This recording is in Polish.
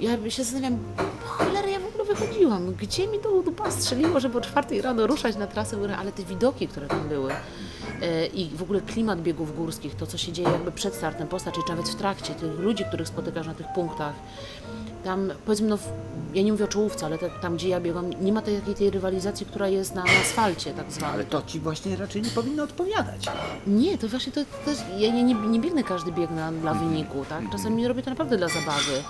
Ja się zastanawiam, po cholerę ja w ogóle wychodziłam, gdzie mi to dupa strzeliło, żeby o czwartej rano ruszać na trasę, ale te widoki, które tam były e, i w ogóle klimat biegów górskich, to co się dzieje jakby przed startem, po starcie, czy nawet w trakcie, tych ludzi, których spotykasz na tych punktach, tam powiedzmy, no, ja nie mówię o czołówce, ale te, tam gdzie ja biegam, nie ma takiej tej rywalizacji, która jest na, na asfalcie tak no, zwanej. Ale to ci właśnie raczej nie powinno odpowiadać. Nie, to właśnie to jest. ja nie, nie, nie biegnę każdy bieg na, dla wyniku, tak? Czasami mhm. robię to naprawdę dla zabawy.